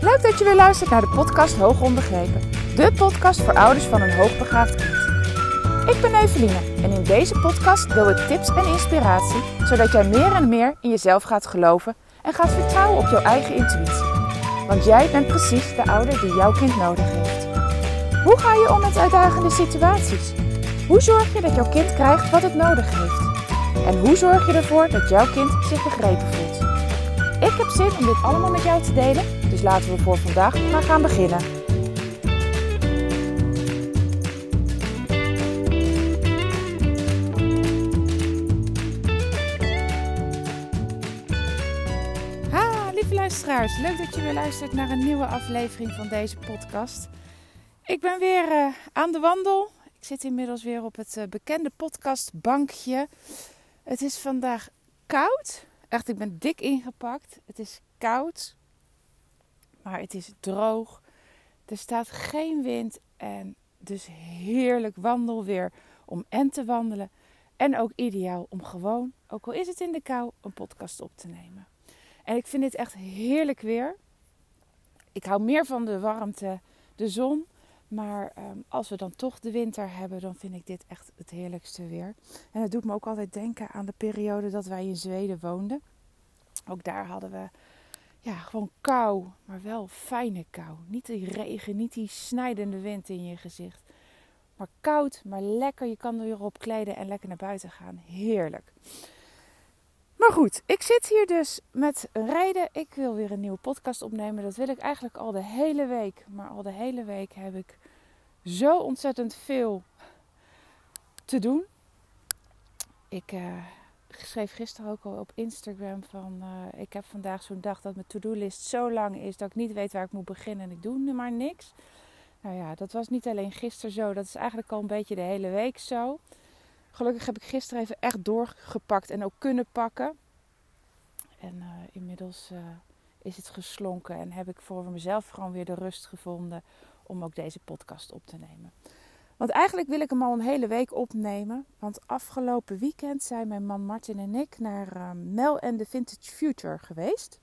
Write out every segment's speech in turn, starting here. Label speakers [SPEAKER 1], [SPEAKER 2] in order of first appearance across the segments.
[SPEAKER 1] Leuk dat je weer luistert naar de podcast Hoog Onbegrepen. De podcast voor ouders van een hoogbegaafd kind. Ik ben Eveline en in deze podcast deel ik tips en inspiratie... zodat jij meer en meer in jezelf gaat geloven en gaat vertrouwen op jouw eigen intuïtie. Want jij bent precies de ouder die jouw kind nodig heeft. Hoe ga je om met uitdagende situaties? Hoe zorg je dat jouw kind krijgt wat het nodig heeft? En hoe zorg je ervoor dat jouw kind zich begrepen voelt? Ik heb zin om dit allemaal met jou te delen, laten we voor vandaag maar gaan beginnen. Ha, lieve luisteraars, leuk dat je weer luistert naar een nieuwe aflevering van deze podcast. Ik ben weer uh, aan de wandel. Ik zit inmiddels weer op het uh, bekende podcastbankje. Het is vandaag koud. Echt, ik ben dik ingepakt. Het is koud, maar het is droog. Er staat geen wind en dus heerlijk wandelweer om en te wandelen. En ook ideaal om gewoon, ook al is het in de kou, een podcast op te nemen. En ik vind dit echt heerlijk weer. Ik hou meer van de warmte, de zon. Maar um, als we dan toch de winter hebben, dan vind ik dit echt het heerlijkste weer. En het doet me ook altijd denken aan de periode dat wij in Zweden woonden. Ook daar hadden we ja, gewoon kou, maar wel fijne kou. Niet die regen, niet die snijdende wind in je gezicht. Maar koud, maar lekker. Je kan er weer op kleden en lekker naar buiten gaan. Heerlijk. Maar goed, ik zit hier dus met rijden. Ik wil weer een nieuwe podcast opnemen. Dat wil ik eigenlijk al de hele week. Maar al de hele week heb ik zo ontzettend veel te doen. Ik uh, schreef gisteren ook al op Instagram van... Uh, ik heb vandaag zo'n dag dat mijn to-do-list zo lang is... dat ik niet weet waar ik moet beginnen en ik doe maar niks. Nou ja, dat was niet alleen gisteren zo. Dat is eigenlijk al een beetje de hele week zo. Gelukkig heb ik gisteren even echt doorgepakt en ook kunnen pakken. En uh, inmiddels uh, is het geslonken en heb ik voor mezelf gewoon weer de rust gevonden om ook deze podcast op te nemen. Want eigenlijk wil ik hem al een hele week opnemen. Want afgelopen weekend zijn mijn man Martin en ik naar uh, Mel en de Vintage Future geweest.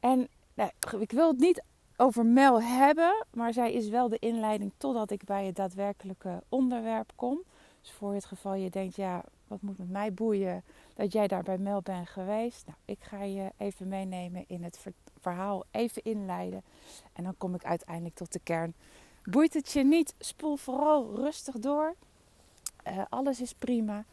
[SPEAKER 1] En nou, ik wil het niet over Mel hebben, maar zij is wel de inleiding totdat ik bij het daadwerkelijke onderwerp kom. Dus voor het geval je denkt, ja, wat moet met mij boeien dat jij daar bij Mel bent geweest. Nou, ik ga je even meenemen in het verhaal, even inleiden. En dan kom ik uiteindelijk tot de kern. Boeit het je niet? Spoel vooral rustig door. Uh, alles is prima.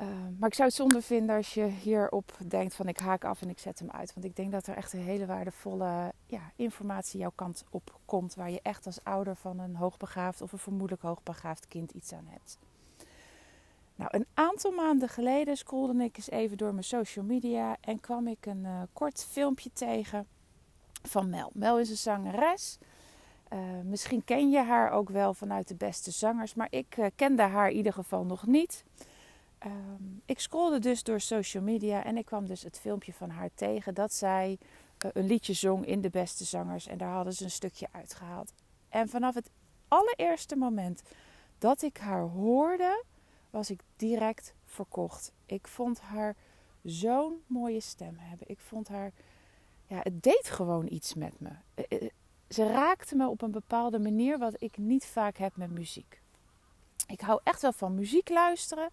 [SPEAKER 1] Uh, maar ik zou het zonde vinden als je hierop denkt van ik haak af en ik zet hem uit. Want ik denk dat er echt een hele waardevolle ja, informatie jouw kant op komt. Waar je echt als ouder van een hoogbegaafd of een vermoedelijk hoogbegaafd kind iets aan hebt. Nou, een aantal maanden geleden scrollde ik eens even door mijn social media en kwam ik een uh, kort filmpje tegen van Mel. Mel is een zangeres. Uh, misschien ken je haar ook wel vanuit de beste zangers, maar ik uh, kende haar in ieder geval nog niet. Um, ik scrollde dus door social media en ik kwam dus het filmpje van haar tegen dat zij uh, een liedje zong in de beste zangers en daar hadden ze een stukje uitgehaald. En vanaf het allereerste moment dat ik haar hoorde, was ik direct verkocht. Ik vond haar zo'n mooie stem hebben. Ik vond haar, ja, het deed gewoon iets met me. Ze raakte me op een bepaalde manier wat ik niet vaak heb met muziek. Ik hou echt wel van muziek luisteren.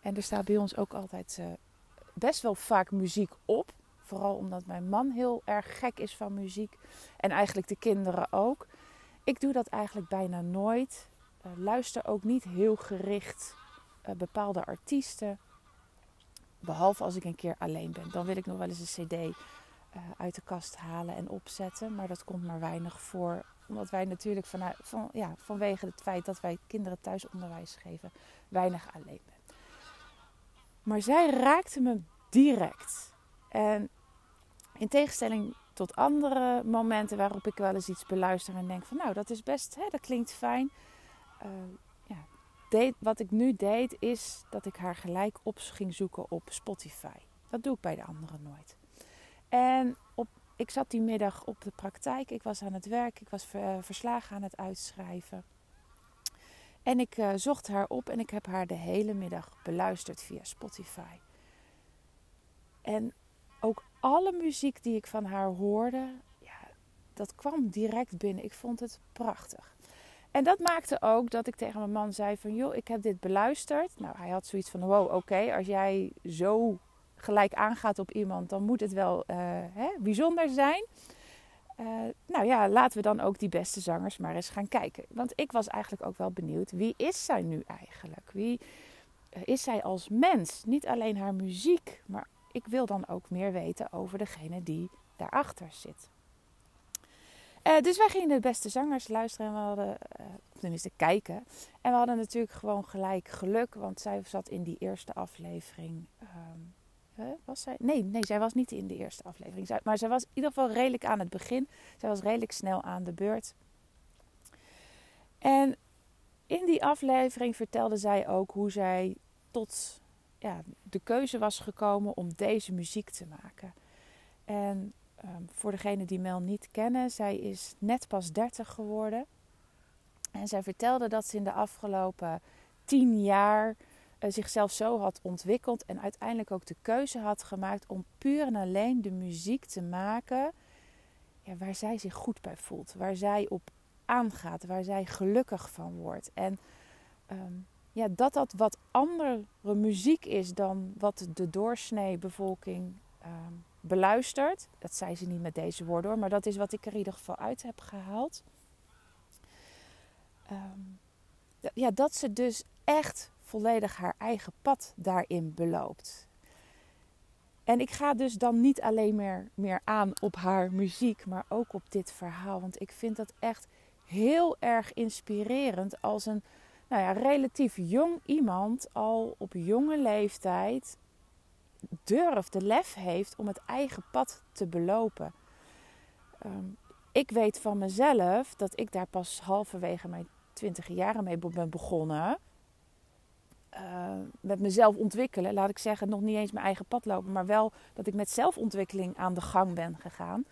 [SPEAKER 1] En er staat bij ons ook altijd uh, best wel vaak muziek op. Vooral omdat mijn man heel erg gek is van muziek. En eigenlijk de kinderen ook. Ik doe dat eigenlijk bijna nooit. Uh, luister ook niet heel gericht uh, bepaalde artiesten. Behalve als ik een keer alleen ben. Dan wil ik nog wel eens een cd uit de kast halen en opzetten. Maar dat komt maar weinig voor. Omdat wij natuurlijk vanuit, van, ja, vanwege het feit dat wij kinderen thuisonderwijs geven, weinig alleen zijn. Maar zij raakte me direct. En in tegenstelling tot andere momenten waarop ik wel eens iets beluister en denk van nou dat is best, hè, dat klinkt fijn. Ja, deed, wat ik nu deed is dat ik haar gelijk op ging zoeken op Spotify. Dat doe ik bij de anderen nooit. En op, ik zat die middag op de praktijk. Ik was aan het werk. Ik was verslagen aan het uitschrijven. En ik uh, zocht haar op en ik heb haar de hele middag beluisterd via Spotify. En ook alle muziek die ik van haar hoorde, ja, dat kwam direct binnen. Ik vond het prachtig. En dat maakte ook dat ik tegen mijn man zei van... joh, ik heb dit beluisterd. Nou, hij had zoiets van, wow, oké, als jij zo gelijk aangaat op iemand... dan moet het wel uh, hè, bijzonder zijn. Uh, nou ja, laten we dan ook die beste zangers maar eens gaan kijken. Want ik was eigenlijk ook wel benieuwd, wie is zij nu eigenlijk? Wie uh, is zij als mens? Niet alleen haar muziek, maar ik wil dan ook meer weten over degene die daarachter zit. Dus wij gingen de beste zangers luisteren en we hadden, uh, tenminste kijken. En we hadden natuurlijk gewoon gelijk geluk, want zij zat in die eerste aflevering. Um, Nee, nee, zij was niet in de eerste aflevering. Maar zij was in ieder geval redelijk aan het begin. Zij was redelijk snel aan de beurt. En in die aflevering vertelde zij ook hoe zij tot ja, de keuze was gekomen om deze muziek te maken. En um, voor degenen die Mel niet kennen, zij is net pas 30 geworden. En zij vertelde dat ze in de afgelopen tien jaar zichzelf zo had ontwikkeld en uiteindelijk ook de keuze had gemaakt om puur en alleen de muziek te maken ja, waar zij zich goed bij voelt, waar zij op aangaat, waar zij gelukkig van wordt. En um, ja, dat dat wat andere muziek is dan wat de doorsnee bevolking um, beluistert. Dat zei ze niet met deze woorden hoor, maar dat is wat ik er in ieder geval uit heb gehaald. Um, ja, dat ze dus echt volledig haar eigen pad daarin beloopt. En ik ga dus dan niet alleen meer, meer aan op haar muziek, maar ook op dit verhaal. Want ik vind dat echt heel erg inspirerend als een nou ja, relatief jong iemand al op jonge leeftijd durft, de lef heeft om het eigen pad te belopen. Um, ik weet van mezelf dat ik daar pas halverwege mijn twintig jaren mee ben begonnen. Uh, met mezelf ontwikkelen, laat ik zeggen, nog niet eens mijn eigen pad lopen, maar wel dat ik met zelfontwikkeling aan de gang ben gegaan.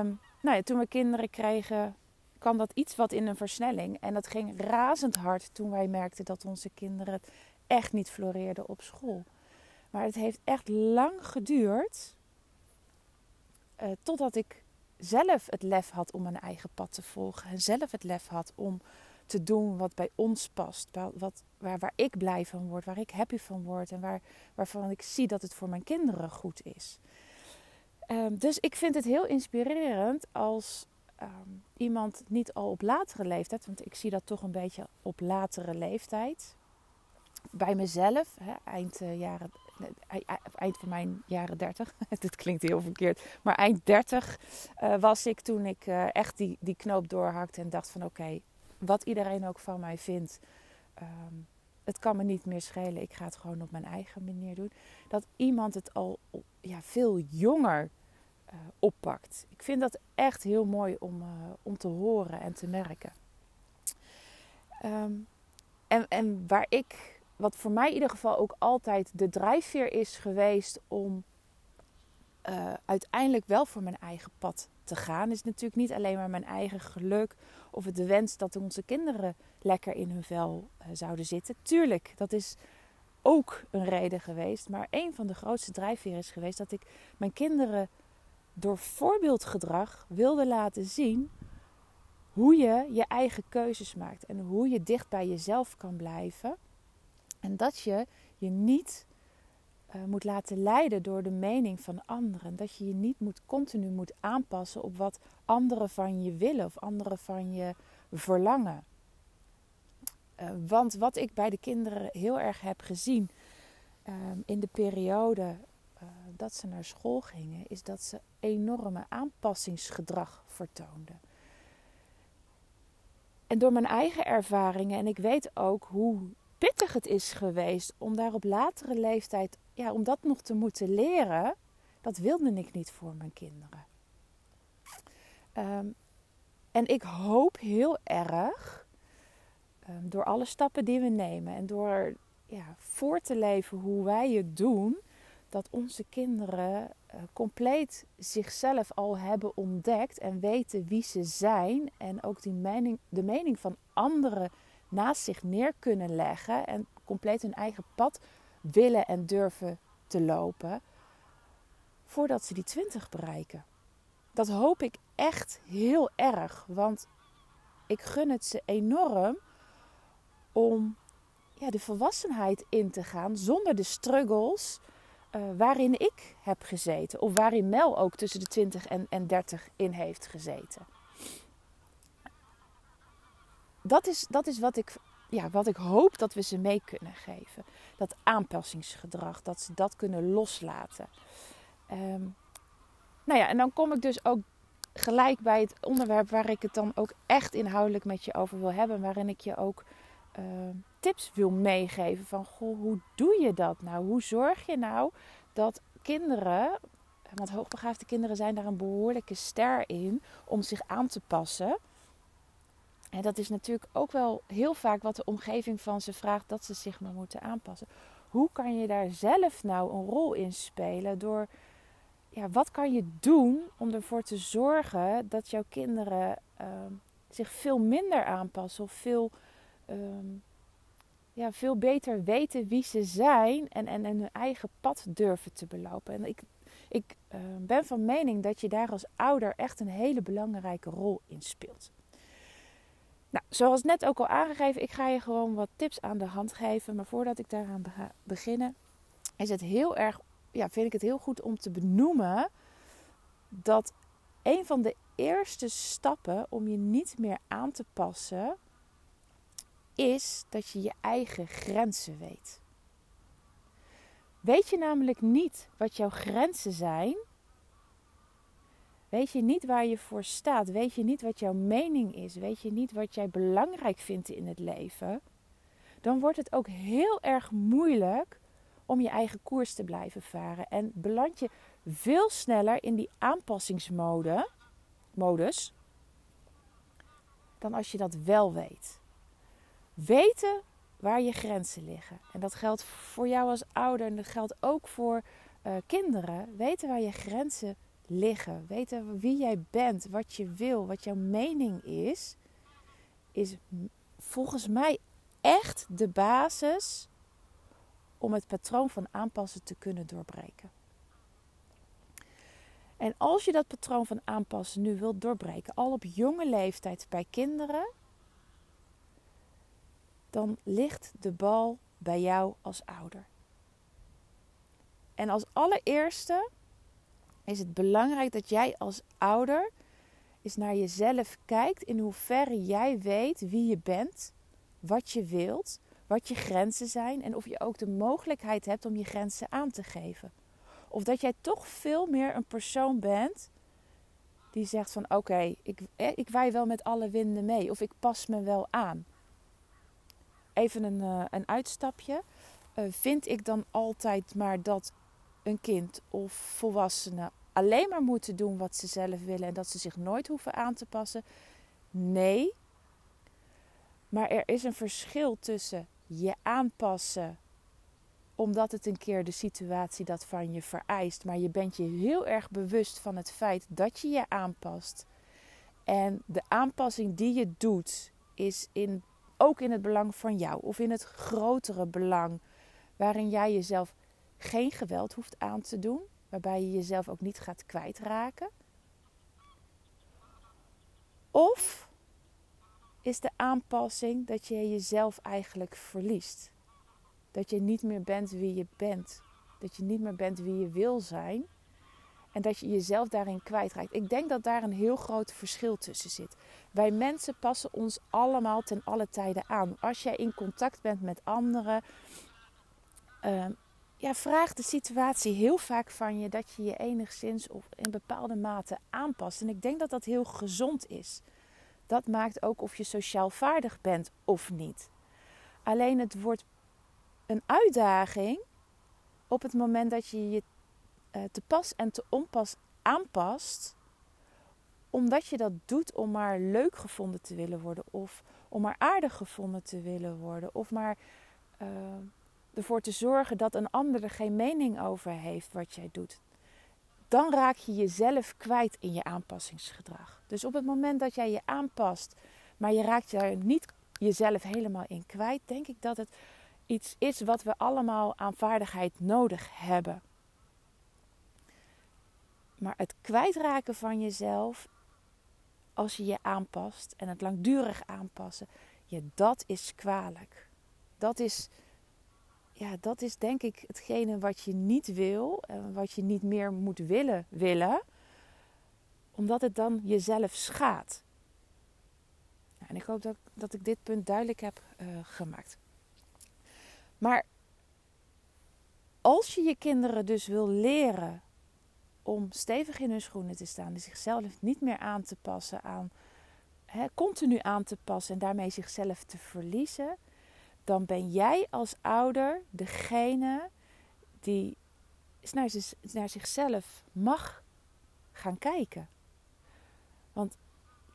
[SPEAKER 1] Um, nou ja, toen we kinderen kregen, kwam dat iets wat in een versnelling. En dat ging razend hard toen wij merkten dat onze kinderen echt niet floreerden op school. Maar het heeft echt lang geduurd uh, totdat ik zelf het lef had om mijn eigen pad te volgen. En zelf het lef had om te doen wat bij ons past. Wat, waar, waar ik blij van word, waar ik happy van word. En waar, waarvan ik zie dat het voor mijn kinderen goed is. Um, dus ik vind het heel inspirerend als um, iemand niet al op latere leeftijd, want ik zie dat toch een beetje op latere leeftijd. Bij mezelf, eind, uh, jaren, eind van mijn jaren 30, dit klinkt heel verkeerd, maar eind 30 uh, was ik toen ik echt die, die knoop doorhakte en dacht van oké, wat iedereen ook van mij vindt, um, het kan me niet meer schelen, ik ga het gewoon op mijn eigen manier doen. Dat iemand het al ja, veel jonger uh, oppakt. Ik vind dat echt heel mooi om, uh, om te horen en te merken. Um, en, en waar ik, wat voor mij in ieder geval ook altijd de drijfveer is geweest om uh, uiteindelijk wel voor mijn eigen pad te gaan, is natuurlijk niet alleen maar mijn eigen geluk of de wens dat onze kinderen lekker in hun vel zouden zitten. Tuurlijk, dat is ook een reden geweest. Maar een van de grootste drijfveren is geweest dat ik mijn kinderen door voorbeeldgedrag wilde laten zien hoe je je eigen keuzes maakt en hoe je dicht bij jezelf kan blijven. En dat je je niet uh, moet laten leiden door de mening van anderen. Dat je je niet moet, continu moet aanpassen op wat anderen van je willen of anderen van je verlangen. Uh, want wat ik bij de kinderen heel erg heb gezien uh, in de periode uh, dat ze naar school gingen, is dat ze enorme aanpassingsgedrag vertoonden. En door mijn eigen ervaringen, en ik weet ook hoe pittig het is geweest om daar op latere leeftijd, ja, om dat nog te moeten leren, dat wilde ik niet voor mijn kinderen. Um, en ik hoop heel erg, um, door alle stappen die we nemen en door ja, voor te leven hoe wij het doen, dat onze kinderen uh, compleet zichzelf al hebben ontdekt en weten wie ze zijn. En ook die mening, de mening van anderen naast zich neer kunnen leggen. En compleet hun eigen pad willen en durven te lopen. voordat ze die 20 bereiken. Dat hoop ik echt heel erg, want ik gun het ze enorm om ja, de volwassenheid in te gaan zonder de struggles uh, waarin ik heb gezeten. Of waarin Mel ook tussen de 20 en, en 30 in heeft gezeten. Dat is, dat is wat, ik, ja, wat ik hoop dat we ze mee kunnen geven. Dat aanpassingsgedrag, dat ze dat kunnen loslaten. Um, nou ja, en dan kom ik dus ook gelijk bij het onderwerp waar ik het dan ook echt inhoudelijk met je over wil hebben. Waarin ik je ook uh, tips wil meegeven van goh, hoe doe je dat nou? Hoe zorg je nou dat kinderen, want hoogbegaafde kinderen zijn daar een behoorlijke ster in om zich aan te passen. En dat is natuurlijk ook wel heel vaak wat de omgeving van ze vraagt dat ze zich maar moeten aanpassen. Hoe kan je daar zelf nou een rol in spelen door ja, wat kan je doen om ervoor te zorgen dat jouw kinderen ehm, zich veel minder aanpassen of veel, ehm, ja, veel beter weten wie ze zijn en, en, hun eigen pad durven te belopen. En ik, ik ehm, ben van mening dat je daar als ouder echt een hele belangrijke rol in speelt. Nou, zoals net ook al aangegeven, ik ga je gewoon wat tips aan de hand geven. Maar voordat ik daaraan beginnen, is het heel erg ja, vind ik het heel goed om te benoemen dat een van de eerste stappen om je niet meer aan te passen is dat je je eigen grenzen weet. Weet je namelijk niet wat jouw grenzen zijn, weet je niet waar je voor staat, weet je niet wat jouw mening is, weet je niet wat jij belangrijk vindt in het leven, dan wordt het ook heel erg moeilijk om je eigen koers te blijven varen. En beland je veel sneller in die aanpassingsmode, modus, dan als je dat wel weet. Weten waar je grenzen liggen. En dat geldt voor jou als ouder en dat geldt ook voor uh, kinderen. Weten waar je grenzen liggen. Weten wie jij bent, wat je wil, wat jouw mening is. Is volgens mij echt de basis om het patroon van aanpassen te kunnen doorbreken. En als je dat patroon van aanpassen nu wilt doorbreken, al op jonge leeftijd bij kinderen, dan ligt de bal bij jou als ouder. En als allereerste is het belangrijk dat jij als ouder eens naar jezelf kijkt in hoeverre jij weet wie je bent, wat je wilt wat je grenzen zijn en of je ook de mogelijkheid hebt om je grenzen aan te geven. Of dat jij toch veel meer een persoon bent die zegt van oké, ik, eh, ik waai wel met alle winden mee of ik pas me wel aan. Even een, uh, een uitstapje. Uh, vind ik dan altijd maar dat een kind of volwassene alleen maar moeten doen wat ze zelf willen en dat ze zich nooit hoeven aan te passen? Nee. Maar er is een verschil tussen je aanpassen omdat het een keer de situatie dat van je vereist, maar je bent je heel erg bewust van het feit dat je je aanpast. En de aanpassing die je doet is in, ook in het belang van jou of in het grotere belang, waarin jij jezelf geen geweld hoeft aan te doen, waarbij je jezelf ook niet gaat kwijtraken. Of is de aanpassing dat je jezelf eigenlijk verliest. Dat je niet meer bent wie je bent. Dat je niet meer bent wie je wil zijn. En dat je jezelf daarin kwijtraakt. Ik denk dat daar een heel groot verschil tussen zit. Wij mensen passen ons allemaal ten alle tijden aan. Als jij in contact bent met anderen, uh, ja, vraagt de situatie heel vaak van je dat je je enigszins of in bepaalde mate aanpast. En ik denk dat dat heel gezond is dat maakt ook of je sociaal vaardig bent of niet. Alleen het wordt een uitdaging op het moment dat je je eh, te pas en te onpas aanpast, omdat je dat doet om maar leuk gevonden te willen worden, of om maar aardig gevonden te willen worden, of maar uh, ervoor te zorgen dat een ander er geen mening over heeft wat jij doet dan raak je jezelf kwijt in je aanpassingsgedrag. Dus op het moment dat jij je aanpast, maar je raakt daar niet jezelf helemaal in kwijt, denk ik dat het iets is wat we allemaal aan vaardigheid nodig hebben. Maar het kwijtraken van jezelf, als je je aanpast en het langdurig aanpassen, ja, dat is kwalijk. Dat is, ja, dat is denk ik hetgene wat je niet wil en wat je niet meer moet willen willen, omdat het dan jezelf schaadt. en ik hoop dat, dat ik dit punt duidelijk heb uh, gemaakt. Maar als je je kinderen dus wil leren om stevig in hun schoenen te staan, zichzelf niet meer aan te passen aan, hè, continu aan te passen en daarmee zichzelf te verliezen, dan ben jij als ouder degene die naar, naar zichzelf mag gaan kijken. Want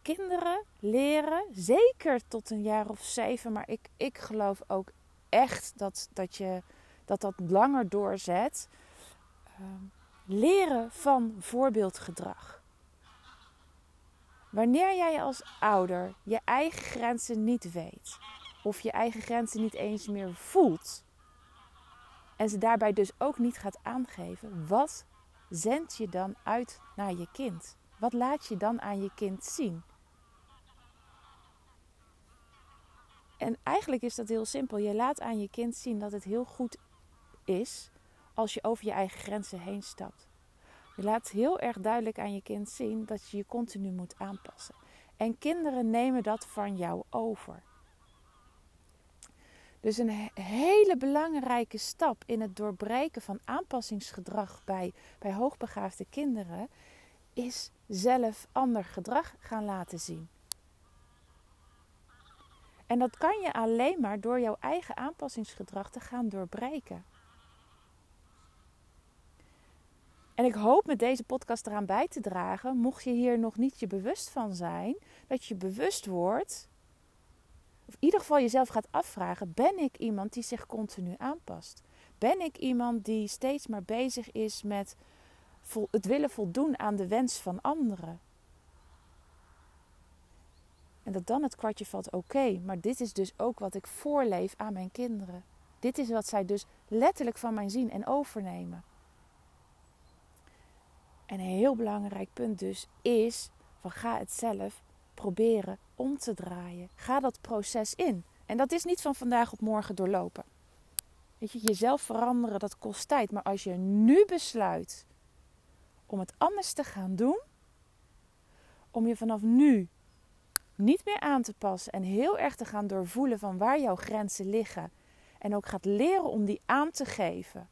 [SPEAKER 1] kinderen leren, zeker tot een jaar of zeven, maar ik, ik geloof ook echt dat, dat je dat dat langer doorzet. Ehm, leren van voorbeeldgedrag. Wanneer jij als ouder je eigen grenzen niet weet, of je eigen grenzen niet eens meer voelt, en ze daarbij dus ook niet gaat aangeven, wat zend je dan uit naar je kind? Wat laat je dan aan je kind zien? En eigenlijk is dat heel simpel. Je laat aan je kind zien dat het heel goed is als je over je eigen grenzen heen stapt. Je laat heel erg duidelijk aan je kind zien dat je je continu moet aanpassen. En kinderen nemen dat van jou over. Dus een hele belangrijke stap in het doorbreken van aanpassingsgedrag bij, bij hoogbegaafde kinderen is zelf ander gedrag gaan laten zien. En dat kan je alleen maar door jouw eigen aanpassingsgedrag te gaan doorbreken. En ik hoop met deze podcast eraan bij te dragen, mocht je hier nog niet je bewust van zijn, dat je bewust wordt, of in ieder geval jezelf gaat afvragen: ben ik iemand die zich continu aanpast? Ben ik iemand die steeds maar bezig is met het willen voldoen aan de wens van anderen? En dat dan het kwartje valt: oké, maar dit is dus ook wat ik voorleef aan mijn kinderen. Dit is wat zij dus letterlijk van mij zien en overnemen. En een heel belangrijk punt dus is: van ga het zelf proberen om te draaien. Ga dat proces in. En dat is niet van vandaag op morgen doorlopen. Weet je, jezelf veranderen, dat kost tijd. Maar als je nu besluit om het anders te gaan doen, om je vanaf nu niet meer aan te passen en heel erg te gaan doorvoelen van waar jouw grenzen liggen. En ook gaat leren om die aan te geven.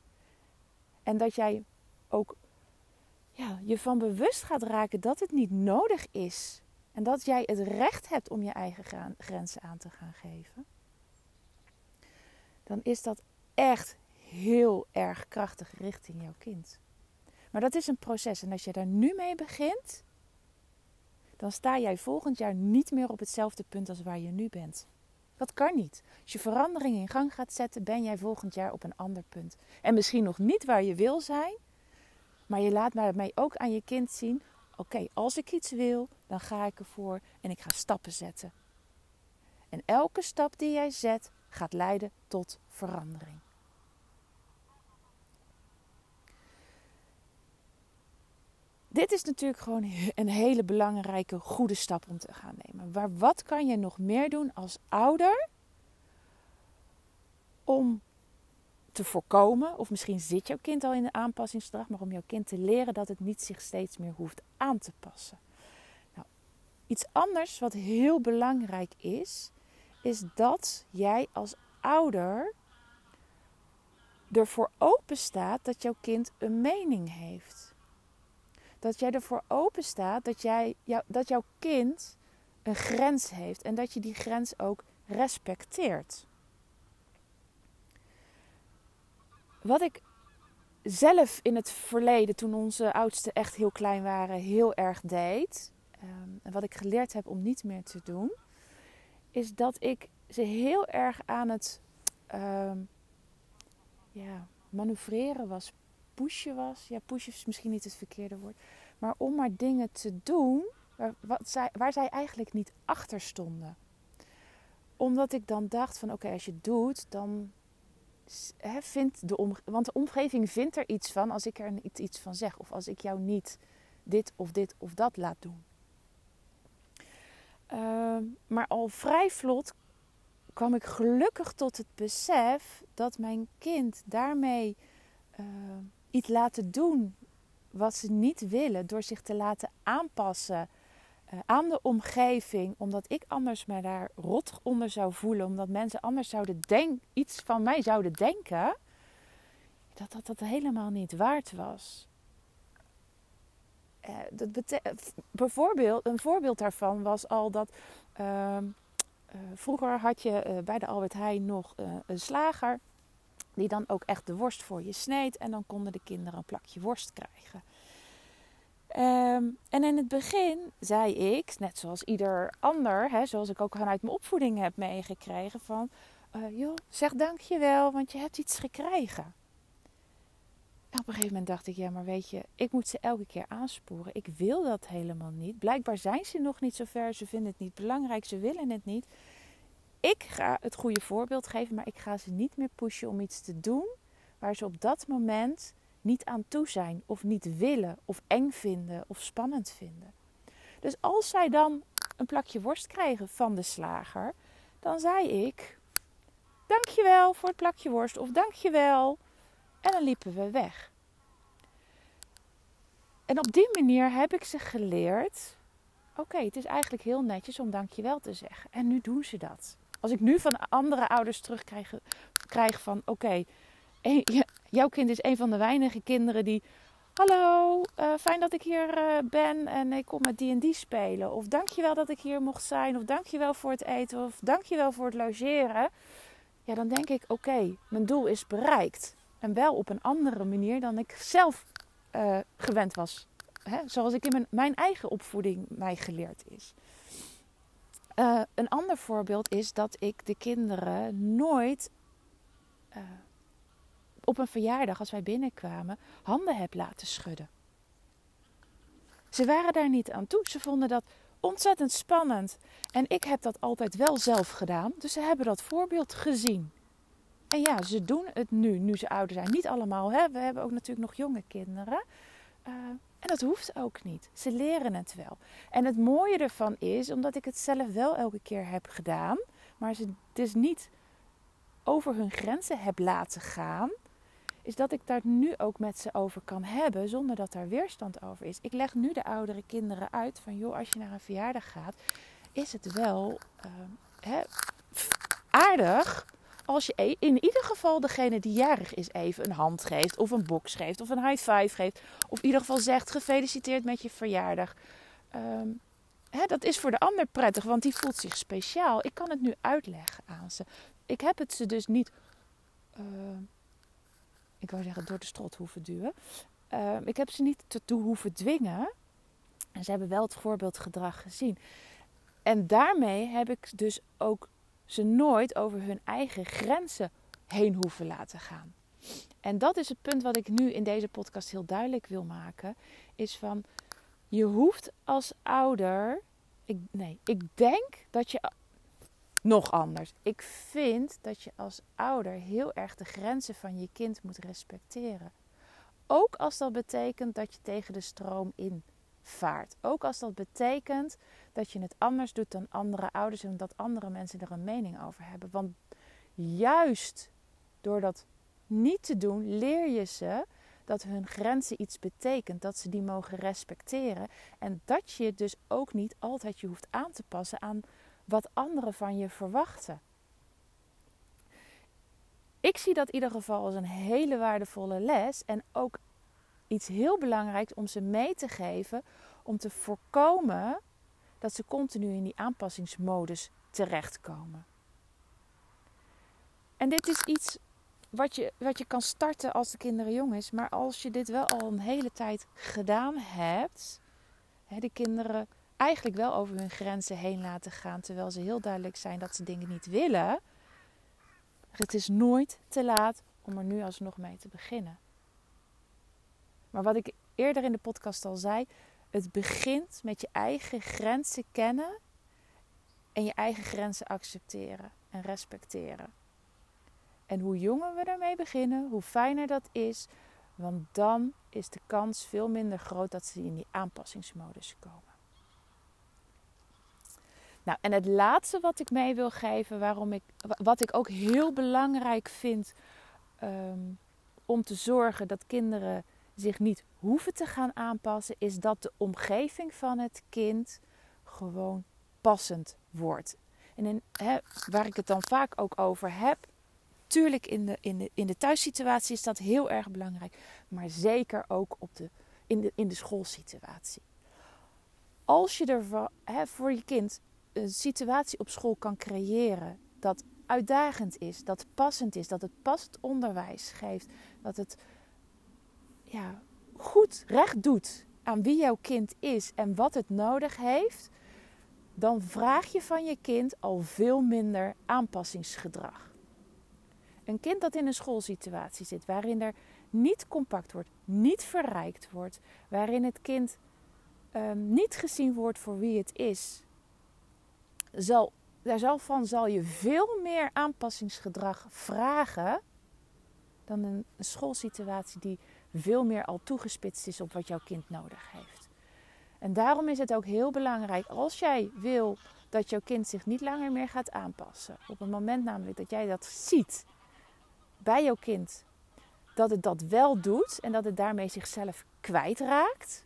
[SPEAKER 1] En dat jij ook ja, je van bewust gaat raken dat het niet nodig is. En dat jij het recht hebt om je eigen grenzen aan te gaan geven. Dan is dat echt heel erg krachtig richting jouw kind. Maar dat is een proces. En als je daar nu mee begint, dan sta jij volgend jaar niet meer op hetzelfde punt als waar je nu bent. Dat kan niet. Als je verandering in gang gaat zetten, ben jij volgend jaar op een ander punt. En misschien nog niet waar je wil zijn, maar je laat mij ook aan je kind zien: oké, als ik iets wil, dan ga ik ervoor en ik ga stappen zetten. En elke stap die jij zet gaat leiden tot verandering. Dit is natuurlijk gewoon een hele belangrijke, goede stap om te gaan nemen. Maar wat kan je nog meer doen als ouder om te voorkomen, of misschien zit jouw kind al in een aanpassingsgedrag, maar om jouw kind te leren dat het niet zich steeds meer hoeft aan te passen. Nou, iets anders wat heel belangrijk is, is dat jij als ouder ervoor open staat dat jouw kind een mening heeft. Dat jij ervoor open staat dat, jij, jou, dat jouw kind een grens heeft en dat je die grens ook respecteert. Wat ik zelf in het verleden, toen onze oudsten echt heel klein waren, heel erg deed. Ehm, en wat ik geleerd heb om niet meer te doen, is dat ik ze heel erg aan het um, ja, manoeuvreren was, pushen was. Ja, pushen is misschien niet het verkeerde woord. Maar om maar dingen te doen waar, zij, waar zij eigenlijk niet achter stonden. Omdat ik dan dacht van oké, als je het doet, dan vindt de want de omgeving vindt er iets van als ik er iets van zeg. Of als ik jou niet dit of dit of dat laat doen. Ehm, maar al vrij vlot kwam ik gelukkig tot het besef dat mijn kind daarmee uh, iets laten doen wat ze niet willen, door zich te laten aanpassen uh, aan de omgeving, omdat ik anders me daar rot onder zou voelen, omdat mensen anders zouden denk, iets van mij zouden denken, dat dat, dat helemaal niet waard was. Uh, dat bijvoorbeeld, een voorbeeld daarvan was al dat uh, vroeger had je bij de Albert Heijn nog een slager die dan ook echt de worst voor je sneed en dan konden de kinderen een plakje worst krijgen. Ehm, en in het begin zei ik, net zoals ieder ander, hè, zoals ik ook vanuit mijn opvoeding heb meegekregen, van uh, joh, zeg dankjewel, want je hebt iets gekregen. En op een gegeven moment dacht ik, ja, maar weet je, ik moet ze elke keer aansporen. Ik wil dat helemaal niet. Blijkbaar zijn ze nog niet zo ver, ze vinden het niet belangrijk, ze willen het niet. Ik ga het goede voorbeeld geven, maar ik ga ze niet meer pushen om iets te doen waar ze op dat moment niet aan toe zijn, of niet willen, of eng vinden, of spannend vinden. Dus als zij dan een plakje worst krijgen van de slager, dan zei ik: Dankjewel voor het plakje worst, of dankjewel. En dan liepen we weg. En op die manier heb ik ze geleerd: Oké, het is eigenlijk heel netjes om dankjewel te zeggen. En nu doen ze dat. Als ik nu van andere ouders terugkrijg krijg van: Oké, jouw kind is een van de weinige kinderen die. Hallo, uh, fijn dat ik hier uh, ben en ik kom met die en die spelen. Of dankjewel dat ik hier mocht zijn. Of dankjewel voor het eten. Of dankjewel voor het logeren. Ja, dan denk ik, oké, mijn doel is bereikt. En wel op een andere manier dan ik zelf uh, gewend was. Hè? Zoals ik in mijn, mijn, eigen opvoeding mij geleerd is. een ander voorbeeld is dat ik de kinderen nooit op een verjaardag, als wij binnenkwamen, handen heb laten schudden. Ze waren daar niet aan toe. Ze vonden dat ontzettend spannend. En ik heb dat altijd wel zelf gedaan. Dus ze hebben dat voorbeeld gezien. En ja, ze doen het nu, nu ze ouder zijn. Niet allemaal, hè? we hebben ook natuurlijk nog jonge kinderen. Uh, en dat hoeft ook niet. Ze leren het wel. En het mooie ervan is, omdat ik het zelf wel elke keer heb gedaan, maar ze dus niet over hun grenzen heb laten gaan, is dat ik daar nu ook met ze over kan hebben zonder dat daar weerstand over is. Ik leg nu de oudere kinderen uit van joh, als je naar een verjaardag gaat, is het wel uh, aardig als je e-, in ieder geval degene die jarig is even een hand geeft of een box geeft of een high five geeft. Of in ieder geval zegt gefeliciteerd met je verjaardag. Um, hè, dat is voor de ander prettig, want die voelt zich speciaal. Ik kan het nu uitleggen aan ze. Ik heb het ze dus niet... Uh, ik wou zeggen, door de strot hoeven duwen. Uh, ik heb ze niet toe hoeven dwingen. En ze hebben wel het voorbeeldgedrag gezien. En daarmee heb ik dus ook ze nooit over hun eigen grenzen heen hoeven laten gaan. En dat is het punt wat ik nu in deze podcast heel duidelijk wil maken. Is van, je hoeft als ouder... Ik, nee, ik denk dat je nog anders. Ik vind dat je als ouder heel erg de grenzen van je kind moet respecteren. Ook als dat betekent dat je tegen de stroom in vaart. Ook als dat betekent dat je het anders doet dan andere ouders en dat andere mensen er een mening over hebben. Want juist door dat niet te doen, leer je ze dat hun grenzen iets betekent, dat ze die mogen respecteren en dat je dus ook niet altijd je hoeft aan te passen aan wat anderen van je verwachten. Ik zie dat in ieder geval als een hele waardevolle les en ook iets heel belangrijks om ze mee te geven om te voorkomen dat ze continu in die aanpassingsmodus terechtkomen. En dit is iets wat je, wat je kan starten als de kinderen jong is, maar als je dit wel al een hele tijd gedaan hebt, hè, de kinderen eigenlijk wel over hun grenzen heen laten gaan, terwijl ze heel duidelijk zijn dat ze dingen niet willen. Het is nooit te laat om er nu alsnog mee te beginnen. Maar wat ik eerder in de podcast al zei, het begint met je eigen grenzen kennen en je eigen grenzen accepteren en respecteren. En hoe jonger we daarmee beginnen, hoe fijner dat is, Want dan is de kans veel minder groot dat ze in die aanpassingsmodus komen. Nou, en het laatste wat ik mee wil geven, waarom ik, wat ik ook heel belangrijk vind ehm, om te zorgen dat kinderen zich niet hoeven te gaan aanpassen, is dat de omgeving van het kind gewoon passend wordt. En waar ik het dan vaak ook over heb, tuurlijk in de, in, de, in de thuissituatie is dat heel erg belangrijk, maar zeker ook op de, in, de, in de schoolsituatie. Als je er voor, voor je kind een situatie op school kan creëren dat uitdagend is, dat passend is, dat het passend onderwijs geeft, dat het ja, goed recht doet aan wie jouw kind is en wat het nodig heeft, dan vraag je van je kind al veel minder aanpassingsgedrag. Een kind dat in een schoolsituatie zit waarin er niet compact wordt, niet verrijkt wordt, waarin het kind ehm, niet gezien wordt voor wie het is, zal, van zal je veel meer aanpassingsgedrag vragen dan een schoolsituatie die veel meer al toegespitst is op wat jouw kind nodig heeft. En daarom is het ook heel belangrijk als jij wil dat jouw kind zich niet langer meer gaat aanpassen. Op het moment namelijk dat jij dat ziet bij jouw kind, dat het dat wel doet en dat het daarmee zichzelf kwijtraakt,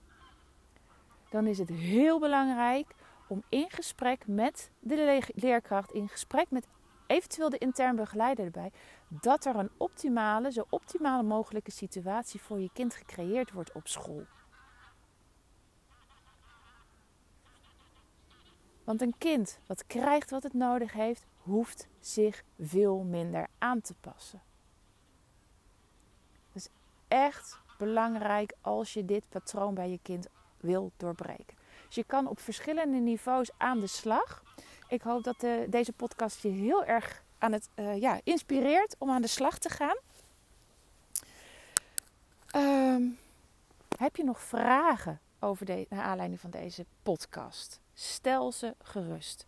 [SPEAKER 1] dan is het heel belangrijk om in gesprek met de leerkracht, in gesprek met eventueel de intern begeleider erbij, dat er een optimale, zo optimale mogelijke situatie voor je kind gecreëerd wordt op school. Want een kind wat krijgt wat het nodig heeft, hoeft zich veel minder aan te passen. Is echt belangrijk als je dit patroon bij je kind wil doorbreken. Dus je kan op verschillende niveaus aan de slag. Ik hoop dat de, deze podcast je heel erg aan het uh, ja, inspireert om aan de slag te gaan. Ehm, heb je nog vragen over de, naar aanleiding van deze podcast? Stel ze gerust.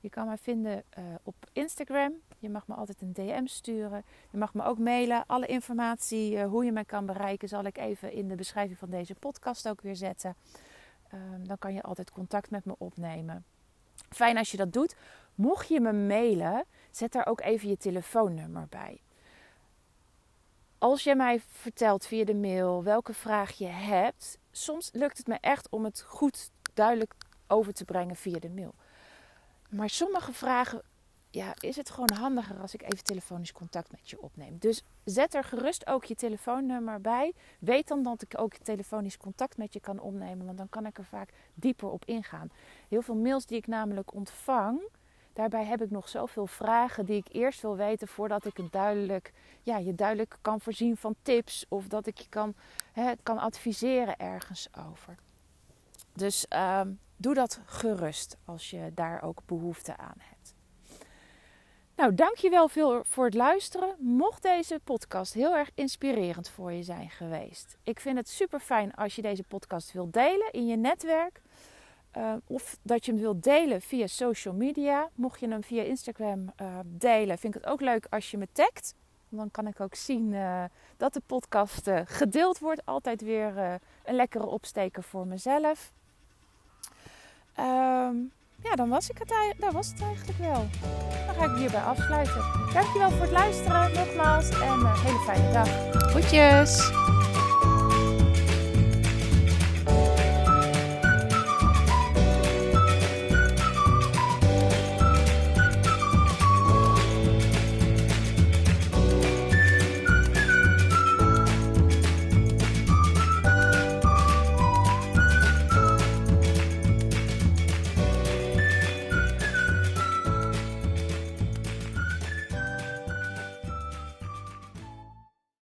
[SPEAKER 1] Je kan mij vinden uh, op Instagram. Je mag me altijd een DM sturen. Je mag me ook mailen. Alle informatie hoe je mij kan bereiken zal ik even in de beschrijving van deze podcast ook weer zetten. Um, dan kan je altijd contact met me opnemen. Fijn als je dat doet. Mocht je me mailen, zet daar ook even je telefoonnummer bij. Als je mij vertelt via de mail welke vraag je hebt, soms lukt het me echt om het goed duidelijk over te brengen via de mail. Maar sommige vragen ja, is het gewoon handiger als ik even telefonisch contact met je opneem. Dus zet er gerust ook je telefoonnummer bij. Weet dan dat ik ook telefonisch contact met je kan opnemen, want dan kan ik er vaak dieper op ingaan. Heel veel mails die ik namelijk ontvang, daarbij heb ik nog zoveel vragen die ik eerst wil weten voordat ik het duidelijk, ja, je duidelijk kan voorzien van tips of dat ik je kan, hè, kan adviseren ergens over. Dus ehm, doe dat gerust als je daar ook behoefte aan hebt. Nou, dankjewel veel voor het luisteren. Mocht deze podcast heel erg inspirerend voor je zijn geweest. Ik vind het super fijn als je deze podcast wilt delen in je netwerk. Uh, of dat je hem wilt delen via social media. Mocht je hem via Instagram uh, delen, vind ik het ook leuk als je me tagt. Dan kan ik ook zien uh, dat de podcast gedeeld wordt. Altijd weer een lekkere opsteker voor mezelf. Um, ja, dan was, ik het, was het eigenlijk wel. Dan ga ik hierbij afsluiten. Dankjewel voor het luisteren nogmaals en een hele fijne dag. Groetjes!